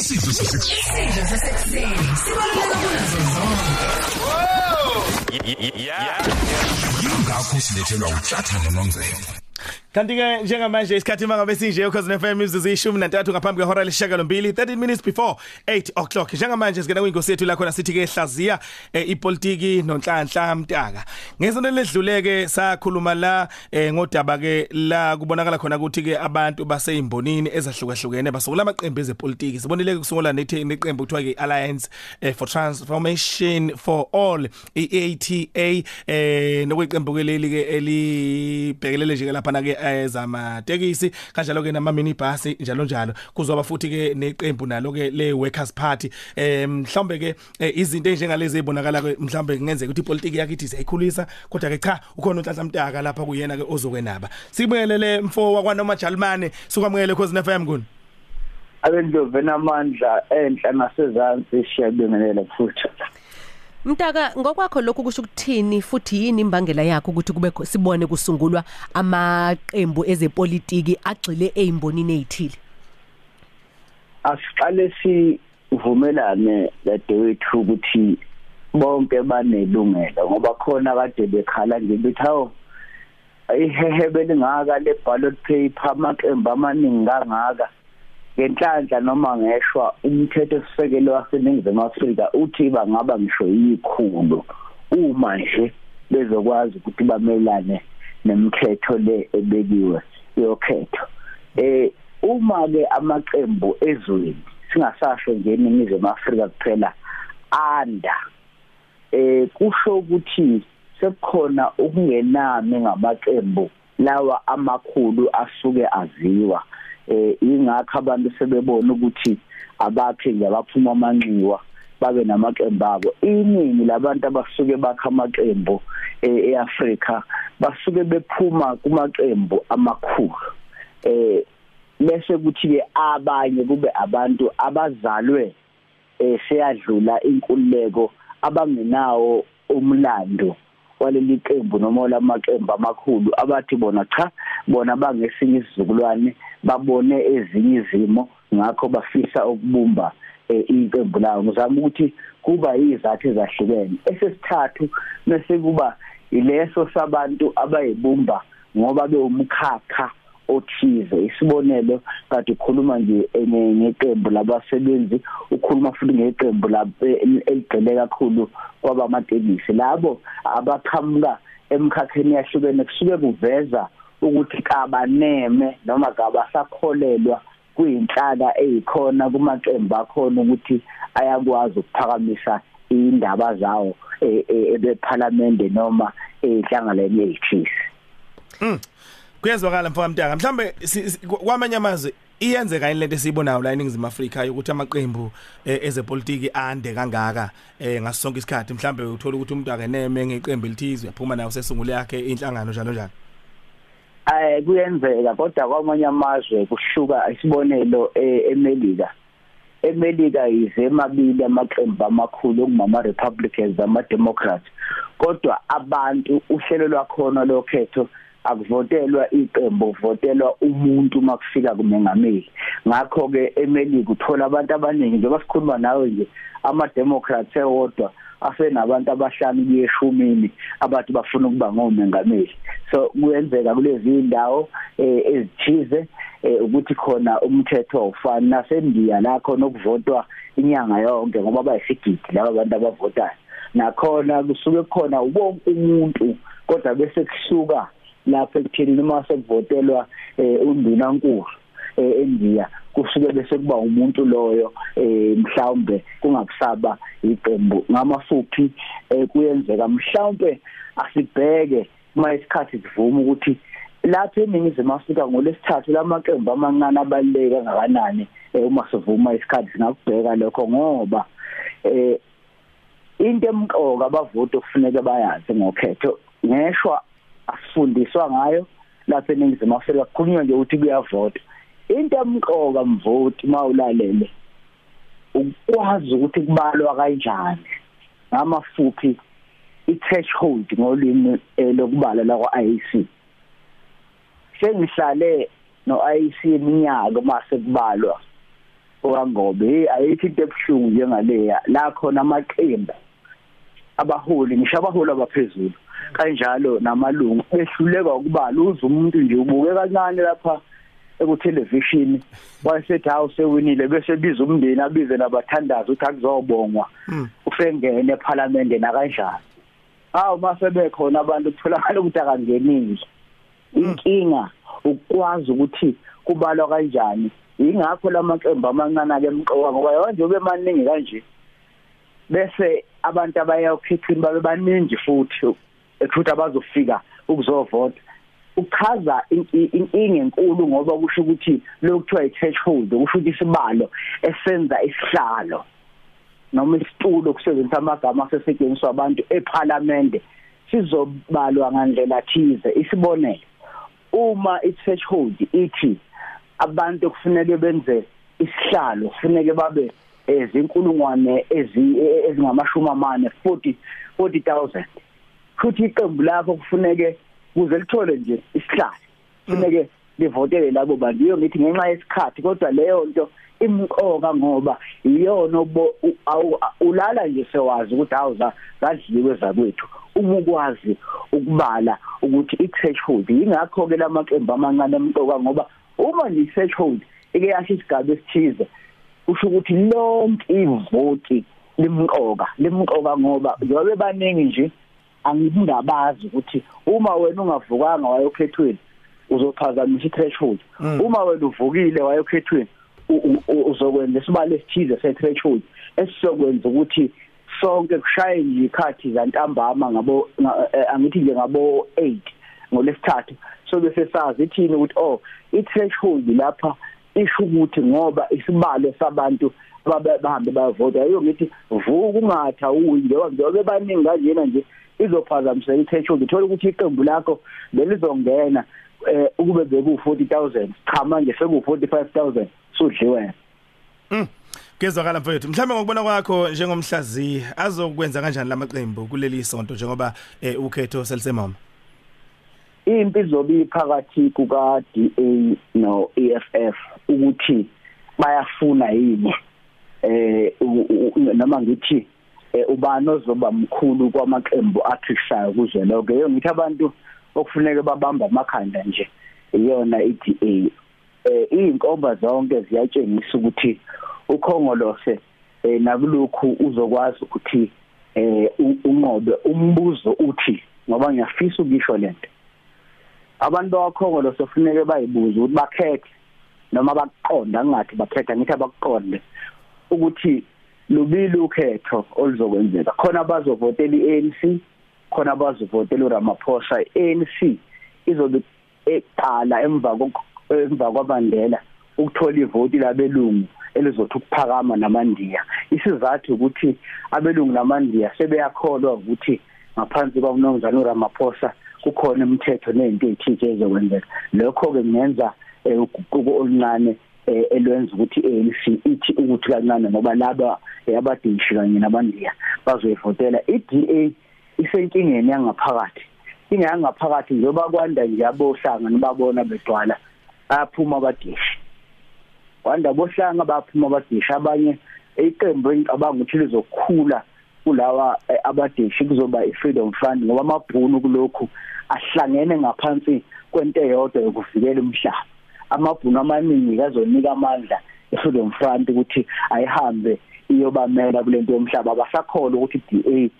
isidlo sasekuseni sibaluleka kunazo zonke yingakho silethelwa uhlathana nomzelo Kanti ke njengamanje isikhathi mangabe sinje ukhoze FM imizuzu ishumi nantathu ngaphambi kwehora leshagalombili 13 minutes before 8 o'clock. Njengamanje singena kwingosi yethu la khona sithi ke hlaziya e, ipolitiki nonhlanhla mtaka. Ngesonto ledluleke sakhuluma la e, ngodaba ke la kubonakala khona ukuthi ke abantu baseyimbonini ezahlukahlukene basungula amaqembu ezepolitiki. Sibonile kusungula nethi neqembu kuthiwa ke Alliance eh, for Transformation for All iATA eh nokweqembu ke leli ke elibhekelele nje lapha na ke ezamatekisi kanjalo ke nama minibus njalo njalo. Kuzoba futhi ke neqembu nalo ke le workers party. Eh mhlawumbe ke izinto ezinjengalezi ezibonakala ke mhlawumbe kungenzeka ukuthi ipolitiki yakithi siyayikhulisa kodwa ke cha ukhona unhlanhla mtaka lapha kuyena ke ozokwenaba. Sibuyelele mfo wakwanoma Jalimane sukwamukele cause FM kuni abendlovu enamandla enhla nasezantsi siyabingelela futhi. Mtaka ngokwakho lokhu kusho ukuthini futhi yini imbangela yakho ukuthi kube sibone kusungulwa amaqembu ezepolitiki agxile ezimbonini ezithile Asiqale sivumelane ladewethu ukuthi bonke banelungelo ngoba khona kade bekhala nje bethi hawo ihehebe lingaka le ballot paper amaqembu amaningi kangaka? Ngenhlanhla noma ngeshwa umthetho sisekelo waseNingizimu Afrika uthi bangaba ngisho yikhulu uma nje bezokwazi ukuthi bamelane nemithetho le ebekiwe yokhetho. Eh uma ke amaqembu ezweni singasasho nje eNingizimu Afrika kuphela anda eh kusho ukuthi sekukhona ukungenami ngamaqembu lawa amakhulu asuke aziwa. Eh ingakho abantu sebebona ukuthi abakhe nje abaphuma amanxiwa babe namaqembu abo. Iningi labantu abasuke bakha amaqembu eAfrika basuke bephuma kumaqembu amakhulu. Eh bese kuthi ke abanye kube abantu abazalwe eh seyadlula inkululeko abangenawo umlando waleli qembu noma lamaqembu amakhulu abathi bona cha bona bangesinye isizukulwane babone ezinye izimo ngakho bafisa ukubumba iqembu lawo ngizama ukuthi kuba izathu ezahlukene. Esesithathu bese kuba ileso sabantu abayibumba ngoba bewumkhakha othize. Isibonelo kade ukhuluma nje ngeqembu labasebenzi ukhuluma futhi ngeqembu eligcile kakhulu kwabamatekisi labo abaqhamuka emkhakheni yahlukene kusuke kuveza ukuthi kabaneme noma kabasakholelwa kuyinhlaka ezikhona kumaqembu akhona ukuthi ayakwazi ukuphakamisa indaba zawo ebeparlamente noma ehlanganeni ezithisi Mm. Kuyezwakala mfowethu Mtaka. Mhlambe kwamanye amazwe iyenzeka yini lento esiyibonayo la eNingizimu Afrika ukuthi amaqembu ezepolitiki ande kangaka eh ngasonke isikhathi mhlambe uthola ukuthi umuntu akeneme ngeqembu elithize uyaphuma nayo sesungule yakhe inhlangano njalo njalo. Eh kuyenzeka kodwa kwamanye amazwe kuhluka isibonelo eMelika. eMelika yize emabili amaqembu amakhulu okungama Republicans ama Democrats kodwa abantu uhlelo lwakhona lokhetho akuvotelwa iqembu votelwa umuntu makufika kumengameli ngakho ke eMelika uthola abantu abaningi njengoba sikhuluma nawe nje ama Democrats ewodwa asenabantu abahlanu kuyeshumini abathi bafuna ukuba ngomengameli so kuyenzeka kulezi indawo ezithize ukuthi khona umthetho awufani. naseNdiya la khona ukuvotwa inyanga yonke ngoba bayisigidi laba abantu abavotayo. Nakhona kusuke khona wonke umuntu kodwa bese kusuka lapho ekutheni noma sekuvotelwa undunankulu eNdiya. Kusuke bese kuba umuntu loyo eh mhlawumbe kungakusaba iqembu ngamafuphi kuyenzeka. Mhlawumbe asibheke uma isikhathi sivuma ukuthi lapha eningizimu Afrika ngolesithathu lamaqembu amancane abaluleke kangakanani uma sivuma isikhathi singakubheka lokho ngoba eh into emqoka abavoti okufuneka bayazi ngokhetho ngeshwa asifundiswa ngayo lapha eningizimu Afrika kukhulunywa nje ukuthi kuyavota. Into emqoka mvoti mawulalele ukwazi ukuthi kubalwa kanjani ngamafuphi i-threshold ngolimi lokubala la kwa-IEC sengihlale no-IEC iminyaka mase kubalwa owangobe hey ayithi into ebuhlungu njengaleya. La khona amaqembu abaholi ngisho abaholi abaphezulu kanjalo namalungu. Behluleka ukubala uze umuntu nje ubuke kancane lapha ekutelevision wayesethi hawu sewinile bese biza umndeni abize nabathandazi ukuthi akuzobongwa. Ufengene eParliament na kanjalo hawu mase bekhona abantu kutholakala ukuthi akangenile. Inkinga ukwazi ukuthi kubalwa kanjani. Ingakho lamaqembu amancane ake emqoka ngoba yonke ube maningi kanje. Bese abantu abayakhithini babe baningi futhi futhi abazofika ukuzovota. Uchaza inkinga enkulu ngoba kusho ukuthi lokuthiwa i-threshold kusho ukuthi isibalo esenza isihlalo noma isitulo kusebenzisa amagama asesetshenziswa abantu eParliament sizobalwa ngandlela thize. Isibonelo uma i-threshold ithi abantu kufanele benze isihlalo kufanele babe ezinkulungwane ezingamashumi amane 40 40000 futhi iqembu lakho kufuneke kuze lithole nje isihlalo kufuneke livotele labo bantu. Iyo ngithi ngenxa yesikhathi kodwa leyo nto imqoka ngoba iyona ulala nje sewazi ukuthi awuza zadliwe zakwethu. Uma ukwazi ukubala ukuthi i-threshold ingakho ke lamaqembu amancane emqoka ngoba uma nje i-threshold ike yasho isigaba esithize kusho ukuthi lonke ivoti limqoka limqoka ngoba njengoba baningi nje angikungabazi ukuthi uma wena ungavukanga wayokhethweni uzophazamisa i-threshold. Uma wena uvukile wayokhethweni uzokwenza isibalo esithize se-threshold esizokwenza ukuthi sonke kushaye nje ikhathi zantambama ngabo angithi nje ngabo 8 ngolesithathu so bese sazi ithini ukuthi oh i-threshold lapha isho ukuthi ngoba isibalo sabantu bahambe bayavota ayo ngithi vuka ungatha uyi njengoba njengoba baningi kanjena nje izophazamisa i-threshold uthola ukuthi iqembu lakho belizongena eh ukube beku 40000 cha manje seku 45000 sudliwe Mm. Kezwakala mfowethu. Mhlawumbe ngokubona kwakho njengomhlazi azokwenza kanjani lamaqembu kuleli sonto njengoba eh, ukhetho selisemama. Impi zobi phakathi kuka DA no EFF ukuthi bayafuna yini eh noma ngithi ubani ozoba mkhulu kwamaqembu athishayo kuze lonke yo ngithi abantu okufuneka babamba amakhanda nje iyona iDA eh izinkomba zonke ziyatshengisa ukuthi ukhongolose eh nakulokhu uzokwazi ukuthi eh unqobe umbuzo uthi ngoba ngiyafisa ukisho lento abantu bakhongolose kufuneka bayibuza ukuthi bakhethe noma baqonda ngathi bakhetha ngithi abakuqonde ukuthi lubili ukhetho oluzokwenzeka. Khona bazovotela iANC khona bazovotela uRamaphosa iANC izobe eqala emva emva kwaMandela ukuthola ivoti labelungu elizothi ukuphakama namandiya. Isizathu ukuthi abelungu namandiya sebeyakholwa ukuthi ngaphansi kwamnozana uRamaphosa kukhona imithetho nezinto ezithike ezokwenzeka. Lokho ke kungenza uguquko oluncane elwenza ukuthi ANC ithi ukuthi kancane ngoba laba abadishi kanye nabandiya bazoyivotela. iDA isenkingeni yangaphakathi. Ingayangaphakathi njengoba kwanda nje abohlanga nibabona begcwala aphuma abadishi kwanda bohlanga baphuma abadishi abanye iqembu engicabanga ukuthi lizokhula kulawa abadishi kuzoba iFreedom Front ngoba amabhunu kulokhu ahlangene ngaphansi kwento eyodwa yokuvikela umhlaba. Amabhunu amaningi kazonika amandla eFreedom Front ukuthi ayihambe iyobamela kulento yomhlaba. Abasakhola ukuthi DA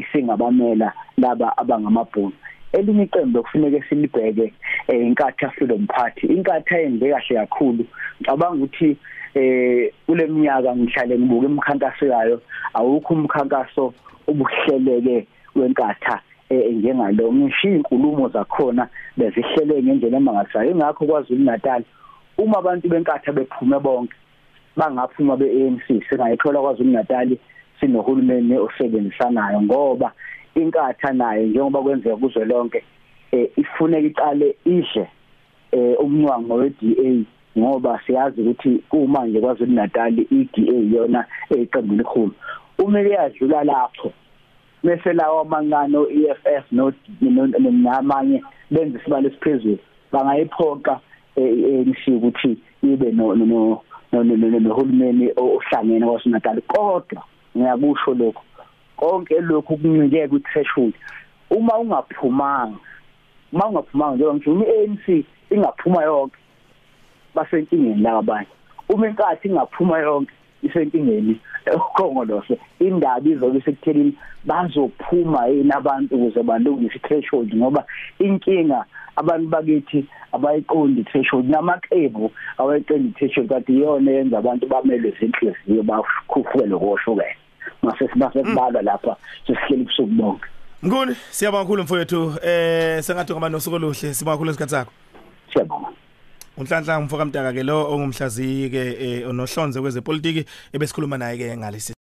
isingabamela laba abangamabhunu elinye iqembu kufuneka silibheke inkatha Freedom Party inkatha yenze kahle kakhulu. Ngicabanga ukuthi eh kule minyaka ngihlale ngibuka imikhankaso yayo awukho umkhankaso obuhleleke wenkatha njengalo ngisho inkulumo zakhona bezihlele ngendlela emangazayo ingakho kwaZulu Natal uma abantu benkatha bephume bonke bangaphuma beANC singayithola kwaZulu Natal sinohulumeni osebenzisanayo ngoba inkatha naye njengoba kwenzeka kuzwe lonke ifuneka iqale idle umnyango weDA ngoba siyazi ukuthi kumanje kwaZulu Natal iDA yona eqembu elikhulu. Uma liyadlula lapho. Bese lawa amancane oEFF no namanye benza isibalo esiphezulu. Bangayiphoqa ANC ukuthi ibe no no- no- no- nohulumeni ohlangene kwaSinatal kodwa ngiyakusho lokho konke lokhu kuncike ku threshold uma ungaphumanga uma ungaphumanga njengoba ngisho uma iANC ingaphuma yonke basenkingeni la abanye. Uma inkathi ingaphuma yonke isenkingeni. Ukhongolose indaba izobe sekuthelini bazophuma yini abantu ukuze balungise threshold ngoba inkinga abantu bakithi abayiqondi threshold namaqembu abayiqondi threshold kanti iyona yenza abantu bamele izinhliziyo bakhufukele koshukela mase sibase kubalwa lapha sesihleli kusuku bonke. Mnguni siyabonga kakhulu mfowethu. Eh sengathi ngoba nosuku oluhle. Sibonga kakhulu isikhathi sakho. Siyabonga. Unhlanhla mfoka mtaka ke lo ongumhlaziyi ke eh, onohlonze kwezepolitiki ebesikhuluma naye ke ngalesi